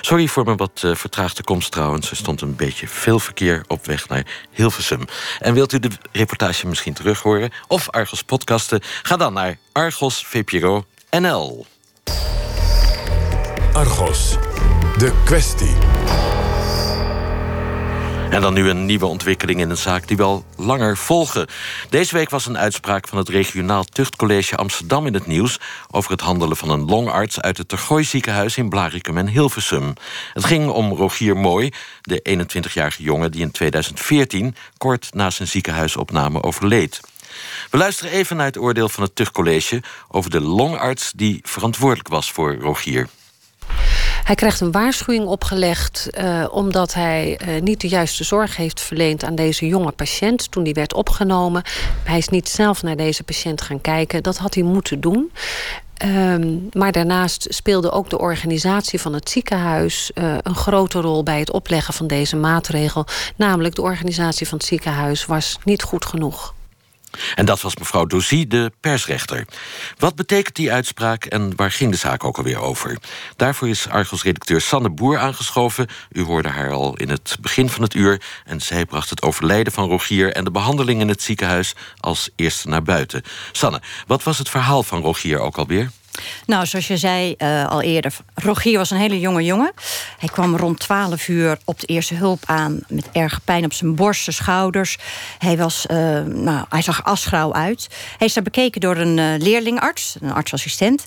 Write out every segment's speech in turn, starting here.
Sorry voor mijn wat uh, vertraagde komst trouwens. Er stond een beetje veel verkeer op weg naar Hilversum. En wilt u de reportage misschien terug horen of Argos podcasten? Ga dan naar Argos VPRO NL. Argos, de kwestie. En dan nu een nieuwe ontwikkeling in een zaak die we al langer volgen. Deze week was een uitspraak van het regionaal tuchtcollege Amsterdam in het nieuws... over het handelen van een longarts uit het Tergooi ziekenhuis in Blarikum en Hilversum. Het ging om Rogier Mooi, de 21-jarige jongen die in 2014... kort na zijn ziekenhuisopname overleed. We luisteren even naar het oordeel van het tuchtcollege... over de longarts die verantwoordelijk was voor Rogier. Hij krijgt een waarschuwing opgelegd uh, omdat hij uh, niet de juiste zorg heeft verleend aan deze jonge patiënt toen die werd opgenomen. Hij is niet zelf naar deze patiënt gaan kijken. Dat had hij moeten doen. Um, maar daarnaast speelde ook de organisatie van het ziekenhuis uh, een grote rol bij het opleggen van deze maatregel. Namelijk de organisatie van het ziekenhuis was niet goed genoeg. En dat was mevrouw Dozie, de persrechter. Wat betekent die uitspraak en waar ging de zaak ook alweer over? Daarvoor is Argos-redacteur Sanne Boer aangeschoven. U hoorde haar al in het begin van het uur. En zij bracht het overlijden van Rogier en de behandeling in het ziekenhuis als eerste naar buiten. Sanne, wat was het verhaal van Rogier ook alweer? Nou, zoals je zei uh, al eerder, Rogier was een hele jonge jongen. Hij kwam rond 12 uur op de eerste hulp aan met erge pijn op zijn borst, zijn schouders. Hij, was, uh, nou, hij zag asgrauw uit. Hij is daar bekeken door een uh, leerlingarts, een artsassistent.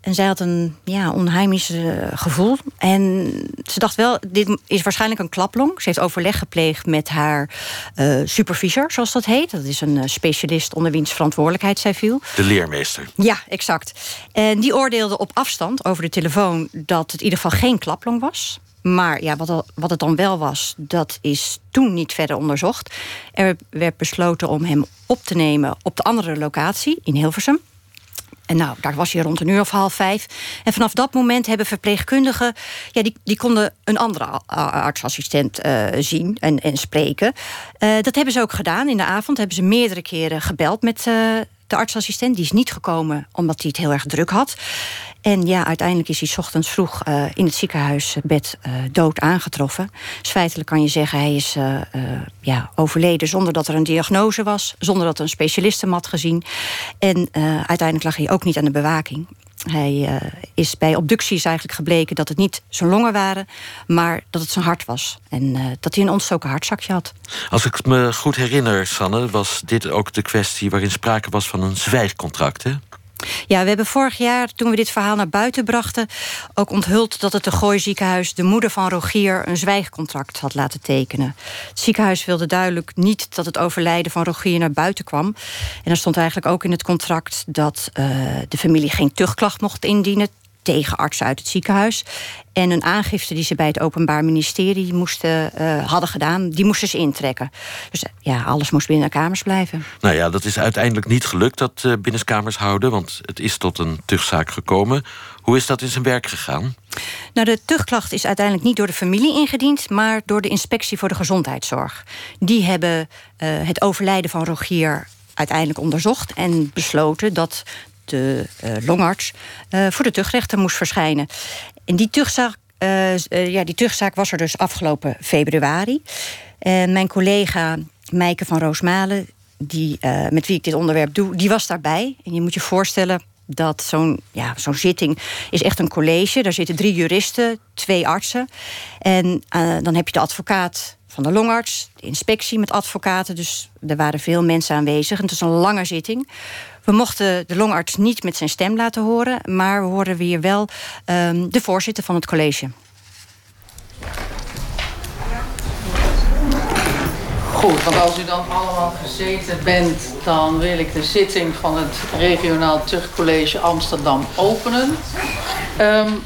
En zij had een ja, onheimisch gevoel. En ze dacht wel, dit is waarschijnlijk een klaplong. Ze heeft overleg gepleegd met haar uh, supervisor, zoals dat heet. Dat is een specialist onder wiens verantwoordelijkheid zij viel. De leermeester. Ja, exact. En die oordeelde op afstand over de telefoon dat het in ieder geval geen klaplong was. Maar ja, wat, wat het dan wel was, dat is toen niet verder onderzocht. Er werd besloten om hem op te nemen op de andere locatie in Hilversum. En nou, daar was hij rond een uur of half vijf. En vanaf dat moment hebben verpleegkundigen... Ja, die, die konden een andere artsassistent uh, zien en, en spreken. Uh, dat hebben ze ook gedaan. In de avond hebben ze meerdere keren gebeld met... Uh, de artsassistent. Die is niet gekomen omdat hij het heel erg druk had. En ja, uiteindelijk is hij ochtends vroeg uh, in het ziekenhuisbed uh, dood aangetroffen. Dus feitelijk kan je zeggen, hij is uh, ja, overleden zonder dat er een diagnose was, zonder dat een specialist hem had gezien. En uiteindelijk lag hij ook niet aan de bewaking. Hij is bij obducties eigenlijk gebleken dat het niet zijn longen waren, maar dat het zijn hart was. En dat hij een ontstoken hartzakje had. Als ik me goed herinner, Sanne, was dit ook de kwestie waarin sprake was van een zwijgcontract, hè? Ja, we hebben vorig jaar, toen we dit verhaal naar buiten brachten... ook onthuld dat het de Gooi ziekenhuis... de moeder van Rogier een zwijgcontract had laten tekenen. Het ziekenhuis wilde duidelijk niet dat het overlijden van Rogier naar buiten kwam. En er stond eigenlijk ook in het contract... dat uh, de familie geen tuchtklacht mocht indienen tegen artsen uit het ziekenhuis. En een aangifte die ze bij het Openbaar Ministerie moesten, uh, hadden gedaan, die moesten ze intrekken. Dus ja, alles moest binnen kamers blijven. Nou ja, dat is uiteindelijk niet gelukt, dat uh, binnenskamers houden, want het is tot een tuchtzaak gekomen. Hoe is dat in zijn werk gegaan? Nou, de tuchtklacht is uiteindelijk niet door de familie ingediend, maar door de inspectie voor de gezondheidszorg. Die hebben uh, het overlijden van Rogier uiteindelijk onderzocht en besloten dat de uh, longarts uh, voor de tuchtrechter moest verschijnen. En die tuchtzaak, uh, ja, die tuchtzaak was er dus afgelopen februari. En mijn collega Meike van Roosmalen, die, met wie ik dit onderwerp doe, die was daarbij. En je moet je voorstellen dat zo'n ja, zo'n zitting is echt een college. Daar zitten drie juristen, twee artsen. En dan heb je de advocaat van de longarts, de inspectie met advocaten. Dus er waren veel mensen aanwezig. En het is een lange zitting. We mochten de longarts niet met zijn stem laten horen, maar we horen weer wel um, de voorzitter van het college. Goed, want als u dan allemaal gezeten bent, dan wil ik de zitting van het regionaal tuchtcollege Amsterdam openen. Um,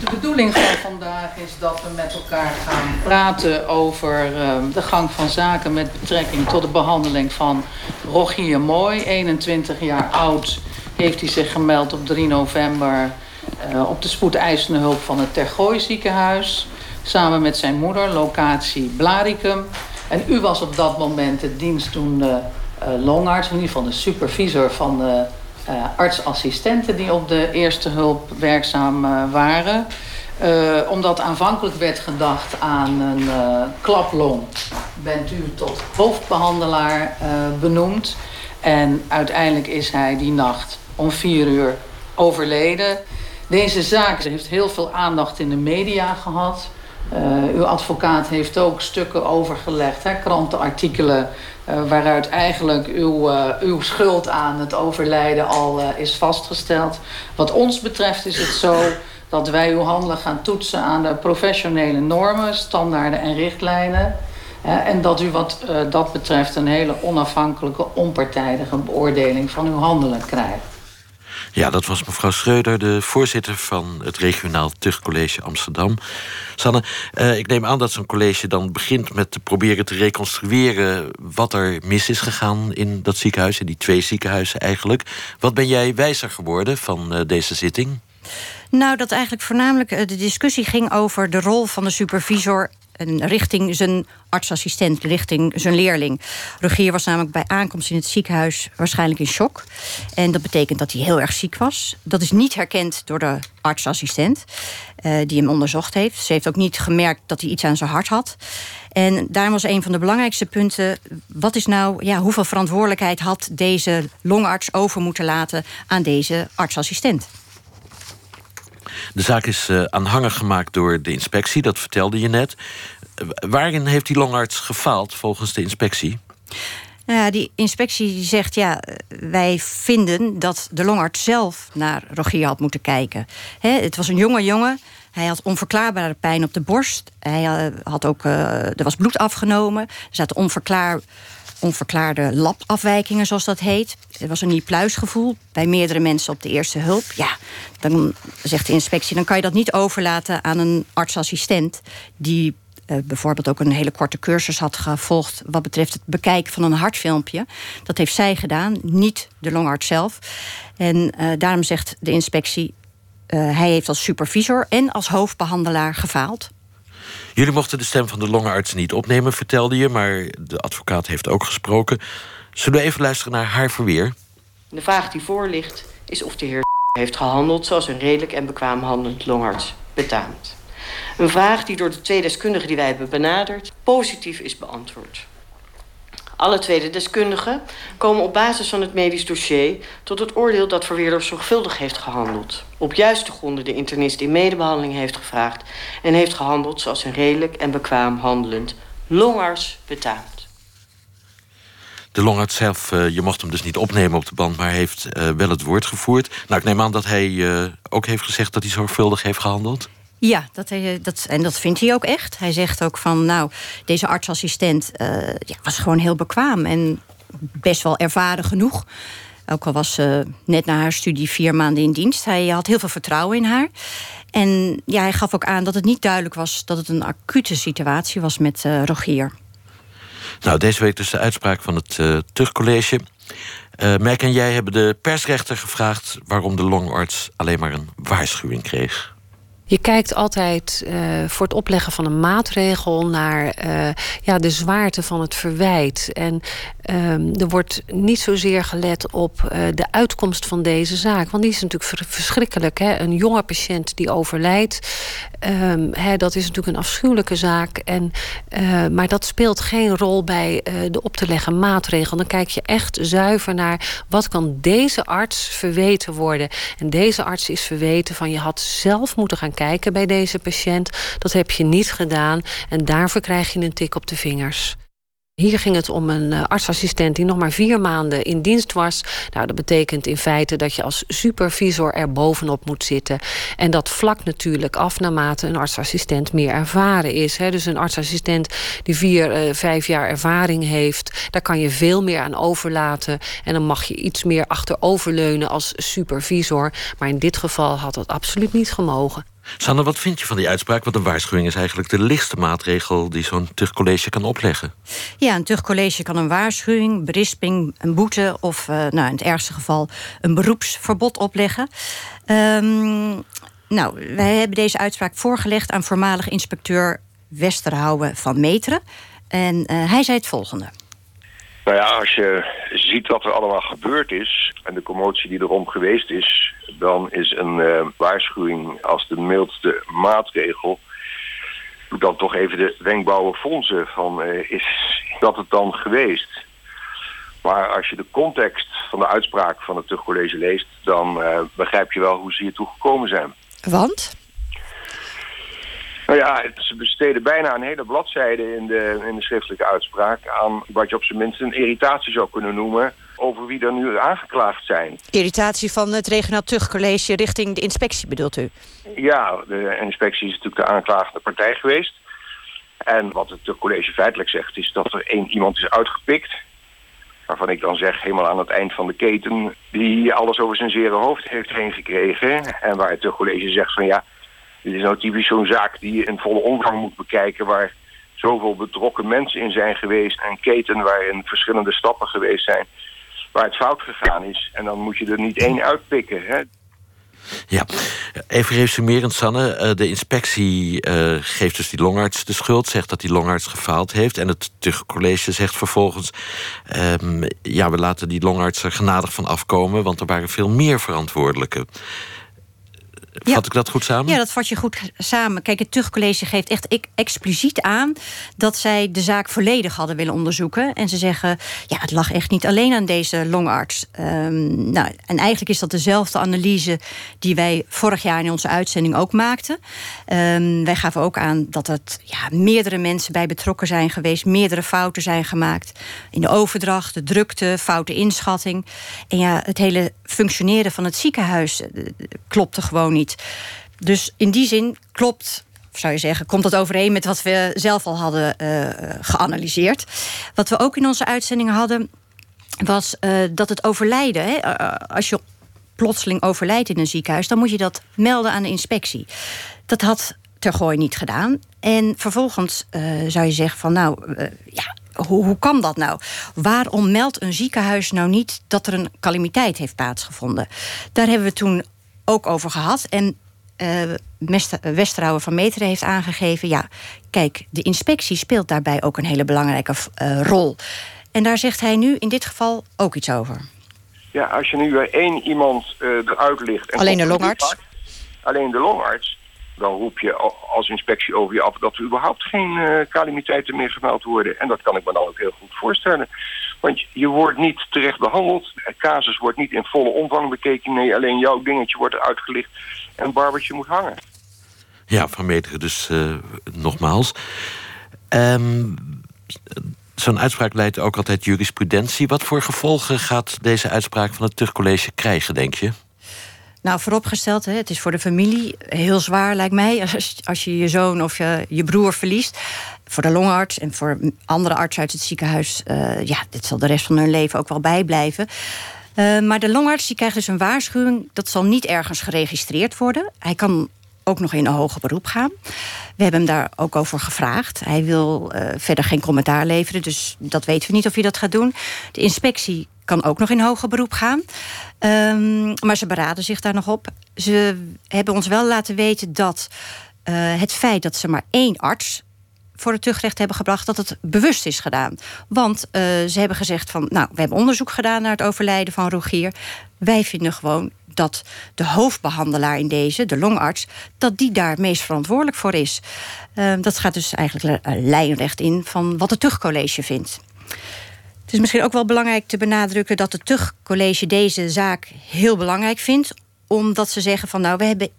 de bedoeling van vandaag is dat we met elkaar gaan praten over uh, de gang van zaken met betrekking tot de behandeling van Rogier Mooi. 21 jaar oud heeft hij zich gemeld op 3 november uh, op de spoedeisende hulp van het Tergooi ziekenhuis. Samen met zijn moeder, locatie Blaricum. En u was op dat moment de dienstdoende uh, longarts, in ieder geval de supervisor van de uh, artsassistenten die op de eerste hulp werkzaam uh, waren. omdat aanvankelijk werd gedacht aan een klaplong, bent u tot hoofdbehandelaar benoemd. En uiteindelijk is hij die nacht om vier uur overleden. Deze zaak heeft heel veel aandacht in de media gehad. Uh, uw advocaat heeft ook stukken overgelegd, hè, krantenartikelen... Uh, waaruit eigenlijk uw, uh, uw schuld aan het overlijden al is vastgesteld. Wat ons betreft is het zo dat wij uw handelen gaan toetsen aan de professionele normen, standaarden en richtlijnen. en dat u wat dat betreft een hele onafhankelijke, onpartijdige beoordeling van uw handelen krijgt. Ja, dat was mevrouw Schreuder, de voorzitter van het regionaal tuchtcollege Amsterdam. Sanne, uh, ik neem aan dat zo'n college dan begint met te proberen te reconstrueren wat er mis is gegaan in dat ziekenhuis, in die twee ziekenhuizen eigenlijk. Wat ben jij wijzer geworden van uh, deze zitting? Nou, dat eigenlijk voornamelijk eh, de discussie ging over de rol van de supervisor richting zijn artsassistent, richting zijn leerling. Rogier was namelijk bij aankomst in het ziekenhuis waarschijnlijk in shock. En dat betekent dat hij heel erg ziek was. Dat is niet herkend door de artsassistent uh, die hem onderzocht heeft. Ze heeft ook niet gemerkt dat hij iets aan zijn hart had. En daarom was een van de belangrijkste punten... wat is nou, ja, hoeveel verantwoordelijkheid had deze longarts over moeten laten... aan deze artsassistent? De zaak is uh, aanhangig gemaakt door de inspectie, dat vertelde je net. waarin heeft die longarts gefaald volgens de inspectie? Nou ja, die inspectie zegt ja, wij vinden dat de longarts zelf naar Rogier had moeten kijken. het was een jonge jongen. Hij had onverklaarbare pijn op de borst. Hij eh, had ook, er was bloed afgenomen. Er zaten onverklaar, onverklaarde labafwijkingen, zoals dat heet. Er was een niet pluisgevoel bij meerdere mensen op de eerste hulp. Ja, dan zegt de inspectie, dan kan je dat niet overlaten aan een artsassistent... die uh, bijvoorbeeld ook een hele korte cursus had gevolgd... wat betreft het bekijken van een hartfilmpje. Dat heeft zij gedaan, niet de longarts zelf. En uh, daarom zegt de inspectie... Uh, hij heeft als supervisor en als hoofdbehandelaar gefaald. Jullie mochten de stem van de longarts niet opnemen, vertelde je... maar de advocaat heeft ook gesproken. Zullen we even luisteren naar haar verweer? De vraag die voor ligt is of de heer heeft gehandeld... zoals een redelijk en bekwaam handelend longarts betaamt. Een vraag die door de twee deskundigen die wij hebben benaderd... positief is beantwoord. Alle tweede deskundigen komen op basis van het medisch dossier tot het oordeel dat Verweerder zorgvuldig heeft gehandeld. Op juiste gronden de internist in medebehandeling heeft gevraagd en heeft gehandeld zoals een redelijk en bekwaam handelend longarts betaamt. De longarts zelf, uh, je mocht hem dus niet opnemen op de band, maar heeft uh, wel het woord gevoerd. Nou, ik neem aan dat hij uh, ook heeft gezegd dat hij zorgvuldig heeft gehandeld. Ja, dat, dat, en dat vindt hij ook echt. Hij zegt ook van, nou, deze artsassistent uh, ja, was gewoon heel bekwaam en best wel ervaren genoeg. Ook al was ze net na haar studie vier maanden in dienst. Hij had heel veel vertrouwen in haar. En ja, hij gaf ook aan dat het niet duidelijk was dat het een acute situatie was met uh, Rogier. Nou, deze week dus de uitspraak van het Terugcollege. Uh, Mike en jij hebben de persrechter gevraagd waarom de longarts alleen maar een waarschuwing kreeg. Je kijkt altijd uh, voor het opleggen van een maatregel naar uh, ja, de zwaarte van het verwijt. En um, er wordt niet zozeer gelet op uh, de uitkomst van deze zaak. Want die is natuurlijk verschrikkelijk. Hè? Een jonge patiënt die overlijdt. Um, hè, dat is natuurlijk een afschuwelijke zaak. En, maar dat speelt geen rol bij de op te leggen maatregel. Dan kijk je echt zuiver naar wat kan deze arts verweten worden. En deze arts is verweten van je had zelf moeten gaan kijken bij deze patiënt. Dat heb je niet gedaan en daarvoor krijg je een tik op de vingers. Hier ging het om een uh, artsassistent die nog maar vier maanden in dienst was. Nou, dat betekent in feite dat je als supervisor er bovenop moet zitten. En dat vlakt natuurlijk af naarmate een artsassistent meer ervaren is. Hè. Dus een artsassistent die vier, uh, vijf jaar ervaring heeft, daar kan je veel meer aan overlaten. En dan mag je iets meer achteroverleunen als supervisor. Maar in dit geval had dat absoluut niet gemogen. Sanne, wat vind je van die uitspraak? Want een waarschuwing is eigenlijk de lichtste maatregel die zo'n tuchtcollege kan opleggen. Ja, een tuchtcollege kan een waarschuwing, berisping, een boete of uh, nou, in het ergste geval een beroepsverbod opleggen. Um, nou, wij hebben deze uitspraak voorgelegd aan voormalig inspecteur Westerhouwen van Meteren. En uh, hij zei het volgende. Nou ja, als je ziet wat er allemaal gebeurd is en de commotie die erom geweest is, dan is een uh, waarschuwing als de mildste maatregel. Dan toch even de wenkbrauwen fronsen van uh, is dat het dan geweest? Maar als je de context van de uitspraak van het Tuchtcollege leest, dan uh, begrijp je wel hoe ze hiertoe gekomen zijn. Want? Nou ja, ze besteden bijna een hele bladzijde in de, in de schriftelijke uitspraak aan wat je op zijn minst een irritatie zou kunnen noemen over wie er nu aangeklaagd zijn. Irritatie van het regionaal tuchtcollege richting de inspectie bedoelt u? Ja, de inspectie is natuurlijk de aanklagende partij geweest. En wat het tuchtcollege feitelijk zegt is dat er één iemand is uitgepikt waarvan ik dan zeg helemaal aan het eind van de keten... die alles over zijn zere hoofd heeft heen gekregen. En waar het college zegt van ja, dit is nou typisch zo'n zaak die je in volle omvang moet bekijken... waar zoveel betrokken mensen in zijn geweest... en keten waarin verschillende stappen geweest zijn waar het fout gegaan is. En dan moet je er niet één uitpikken. Hè. Ja, even resumerend, Sanne. Eh, de inspectie uh, geeft dus die longarts de schuld, zegt dat die longarts gefaald heeft. En het college zegt vervolgens: um, ja, we laten die longarts er genadig van afkomen, want er waren veel meer verantwoordelijken. Vat ik dat goed samen? Ja, dat vat je goed samen. Kijk, het Tuchtcollege geeft echt expliciet aan... dat zij de zaak volledig hadden willen onderzoeken. En ze zeggen, ja, het lag echt niet alleen aan deze longarts. Um, nou, en eigenlijk is dat dezelfde analyse... die wij vorig jaar in onze uitzending ook maakten. Um, wij gaven ook aan dat het ja, meerdere mensen bij betrokken zijn geweest... meerdere fouten zijn gemaakt. In de overdracht, de drukte, foute inschatting. En ja, het hele functioneren van het ziekenhuis... Eh, klopte gewoon niet. Dus in die zin klopt zou je zeggen, komt dat overeen met wat we zelf al hadden uh, geanalyseerd. Wat we ook in onze uitzendingen hadden, was uh, dat het overlijden, hè, als je plotseling overlijdt in een ziekenhuis, dan moet je dat melden aan de inspectie. Dat had Tergooi niet gedaan. En vervolgens zou je zeggen van nou, ja, hoe, hoe kan dat nou? Waarom meldt een ziekenhuis nou niet dat er een calamiteit heeft plaatsgevonden? Daar hebben we toen ook over gehad. En uh, Westerhouwer van Meteren heeft aangegeven... ja, kijk, de inspectie speelt daarbij ook een hele belangrijke uh, rol. En daar zegt hij nu in dit geval ook iets over. Ja, als je nu één iemand uh, eruit ligt... En alleen de longarts? alleen de longarts, dan roep je als inspectie over je af... dat er überhaupt geen calamiteiten meer gemeld worden. En dat kan ik me dan ook heel goed voorstellen. Want je wordt niet terecht behandeld. De casus wordt niet in volle omvang bekeken. Nee, alleen jouw dingetje wordt eruit gelicht en barbertje moet hangen. Ja, Van Meteren dus uh, nogmaals. Um, Zo'n uitspraak leidt ook altijd jurisprudentie. Wat voor gevolgen gaat deze uitspraak van het Tuchtcollege krijgen, denk je? Nou, vooropgesteld, hè, het is voor de familie heel zwaar, lijkt mij... als, je je zoon of je, je broer verliest. Voor de longarts en voor andere artsen uit het ziekenhuis... Uh, ja, dit zal de rest van hun leven ook wel bijblijven. Uh, maar de longarts die krijgt dus een waarschuwing... dat zal niet ergens geregistreerd worden. Hij kan ook nog in een hoger beroep gaan. We hebben hem daar ook over gevraagd. Hij wil uh, verder geen commentaar leveren, dus dat weten we niet of hij dat gaat doen. De inspectie kan ook nog in hoger beroep gaan. Um, maar ze beraden zich daar nog op. Ze hebben ons wel laten weten dat uh, het feit dat ze maar één arts voor het tuchtrecht hebben gebracht dat het bewust is gedaan. Want uh, ze hebben gezegd van, nou, we hebben onderzoek gedaan naar het overlijden van Rogier. Wij vinden gewoon dat de hoofdbehandelaar in deze, de longarts, dat die daar meest verantwoordelijk voor is. Uh, dat gaat dus eigenlijk lijnrecht in van wat het tuchtcollege vindt. Het is misschien ook wel belangrijk te benadrukken dat het Tuchtcollege deze zaak heel belangrijk vindt. Omdat ze zeggen van nou, we hebben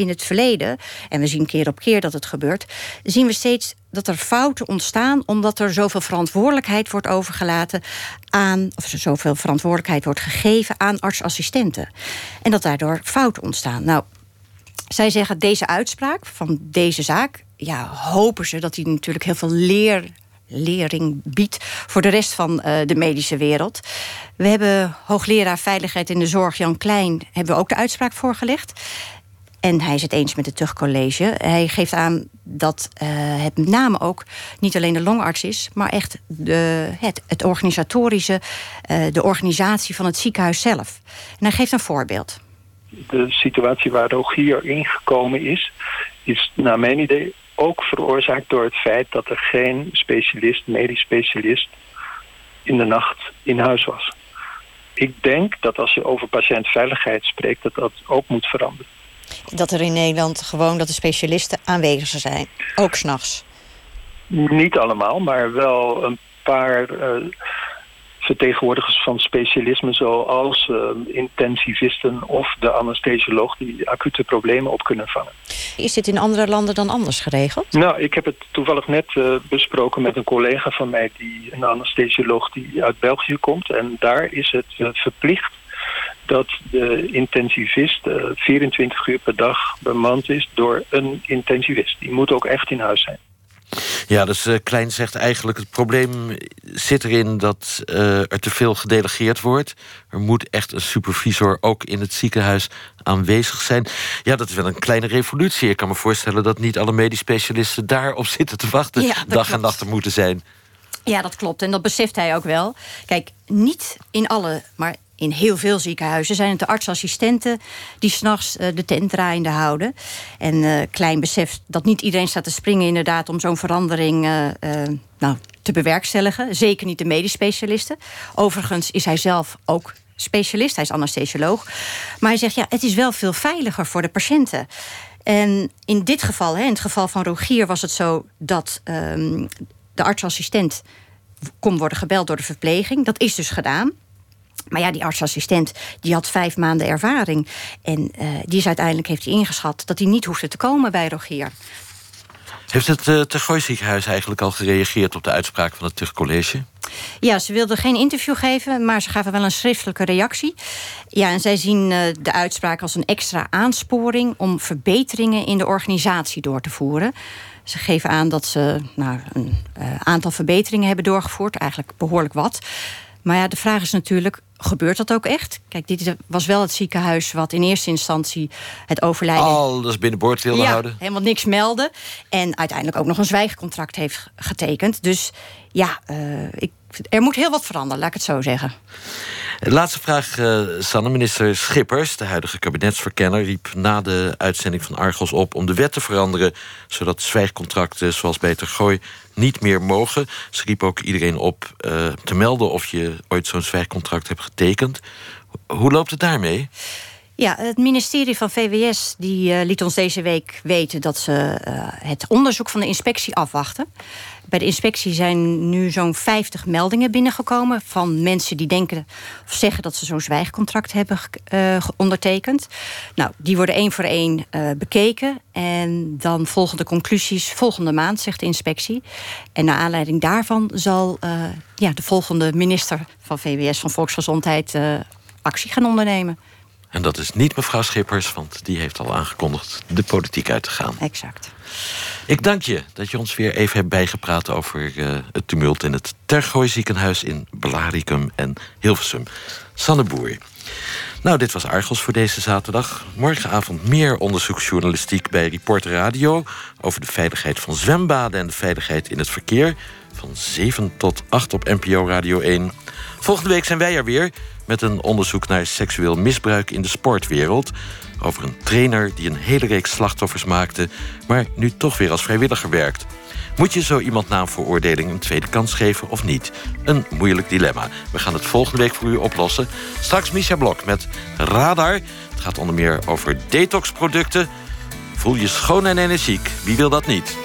in het verleden, en we zien keer op keer dat het gebeurt, zien we steeds dat er fouten ontstaan omdat er zoveel verantwoordelijkheid wordt overgelaten aan, of zoveel verantwoordelijkheid wordt gegeven aan artsassistenten. En dat daardoor fouten ontstaan. Nou, zij zeggen deze uitspraak van deze zaak, ja, hopen ze dat die natuurlijk heel veel leer lering biedt voor de rest van uh, de medische wereld. We hebben hoogleraar Veiligheid in de Zorg Jan Klein... hebben we ook de uitspraak voorgelegd. En hij is het eens met het Tuchtcollege. Hij geeft aan dat uh, het met name ook niet alleen de longarts is... maar echt de, het, het organisatorische, uh, de organisatie van het ziekenhuis zelf. En hij geeft een voorbeeld. De situatie waar Rogier ingekomen is... is naar mijn idee ook veroorzaakt door het feit dat er geen specialist, medisch specialist, in de nacht in huis was. Ik denk dat als je over patiëntveiligheid spreekt, dat dat ook moet veranderen. Dat er in Nederland gewoon dat de specialisten aanwezig zijn, ook s'nachts. Niet allemaal, maar wel een paar uh, vertegenwoordigers van specialismen zoals uh, intensivisten of de anesthesioloog die acute problemen op kunnen vangen. Is dit in andere landen dan anders geregeld? Nou, ik heb het toevallig net uh, besproken met een collega van mij, die, een anesthesioloog die uit België komt. En daar is het verplicht dat de intensivist 24 uur per dag bemand is door een intensivist. Die moet ook echt in huis zijn. Ja, dus uh, Klein zegt eigenlijk... het probleem zit erin dat uh, er te veel gedelegeerd wordt. Er moet echt een supervisor ook in het ziekenhuis aanwezig zijn. Ja, dat is wel een kleine revolutie. Ik kan me voorstellen dat niet alle medisch specialisten daarop zitten te wachten. Ja, dag klopt. en nacht er moeten zijn. Ja, dat klopt. En dat beseft hij ook wel. Kijk, niet in alle, maar in heel veel ziekenhuizen zijn het de artsassistenten die s'nachts uh, de tent draaiende houden. En uh, Klein beseft dat niet iedereen staat te springen inderdaad om zo'n verandering uh, nou, te bewerkstelligen. Zeker niet de medisch specialisten. Overigens is hij zelf ook specialist, hij is anesthesioloog. Maar hij zegt ja, het is wel veel veiliger voor de patiënten. En in dit geval, hè, in het geval van Rogier, was het zo dat um, de artsassistent kon worden gebeld door de verpleging. Dat is dus gedaan. Maar ja, die artsassistent die had vijf maanden ervaring. En uh, die is uiteindelijk heeft hij ingeschat dat hij niet hoefde te komen bij Rogier. Heeft het uh, Tergooi ziekenhuis eigenlijk al gereageerd op de uitspraak van het Tuchtcollege? Ja, ze wilden geen interview geven, maar ze gaven wel een schriftelijke reactie. Ja, en zij zien uh, de uitspraak als een extra aansporing om verbeteringen in de organisatie door te voeren. Ze geven aan dat ze nou, een uh, aantal verbeteringen hebben doorgevoerd, eigenlijk behoorlijk wat. Maar ja, de vraag is natuurlijk, gebeurt dat ook echt? Kijk, dit was wel het ziekenhuis wat in eerste instantie het overlijden... Alles binnenboord wilde ja, houden. helemaal niks melden. En uiteindelijk ook nog een zwijgcontract heeft getekend. Dus ja, uh, ik, er moet heel wat veranderen, laat ik het zo zeggen. Laatste vraag, uh, Sanne. Minister Schippers, de huidige kabinetsverkenner... riep na de uitzending van Argos op om de wet te veranderen... zodat zwijgcontracten zoals Beter Gooi niet meer mogen. Ze riep ook iedereen op uh, te melden of je ooit zo'n zwijgcontract hebt getekend. Hoe loopt het daarmee? Ja, het ministerie van VWS die, uh, liet ons deze week weten dat ze uh, het onderzoek van de inspectie afwachten. Bij de inspectie zijn nu zo'n 50 meldingen binnengekomen van mensen die denken of zeggen dat ze zo'n zwijgcontract hebben uh, ondertekend. Nou, die worden één voor één bekeken en dan volgen de conclusies volgende maand, zegt de inspectie. En naar aanleiding daarvan zal ja, de volgende minister van VWS van Volksgezondheid actie gaan ondernemen. En dat is niet mevrouw Schippers, want die heeft al aangekondigd de politiek uit te gaan. Exact. Ik dank je dat je ons weer even hebt bijgepraat over uh, het tumult in het Tergooi ziekenhuis in Belaricum en Hilversum. Sanne Boer. Nou, dit was Argos voor deze zaterdag. Morgenavond meer onderzoeksjournalistiek bij Reporter Radio... over de veiligheid van zwembaden en de veiligheid in het verkeer. Van 7 tot 8 op NPO Radio 1. Volgende week zijn wij er weer met een onderzoek naar seksueel misbruik in de sportwereld. Over een trainer die een hele reeks slachtoffers maakte, maar nu toch weer als vrijwilliger werkt. Moet je zo iemand na een veroordeling een tweede kans geven of niet? Een moeilijk dilemma. We gaan het volgende week voor u oplossen. Straks Misha Blok met Radar. Het gaat onder meer over detoxproducten. Voel je schoon en energiek. Wie wil dat niet?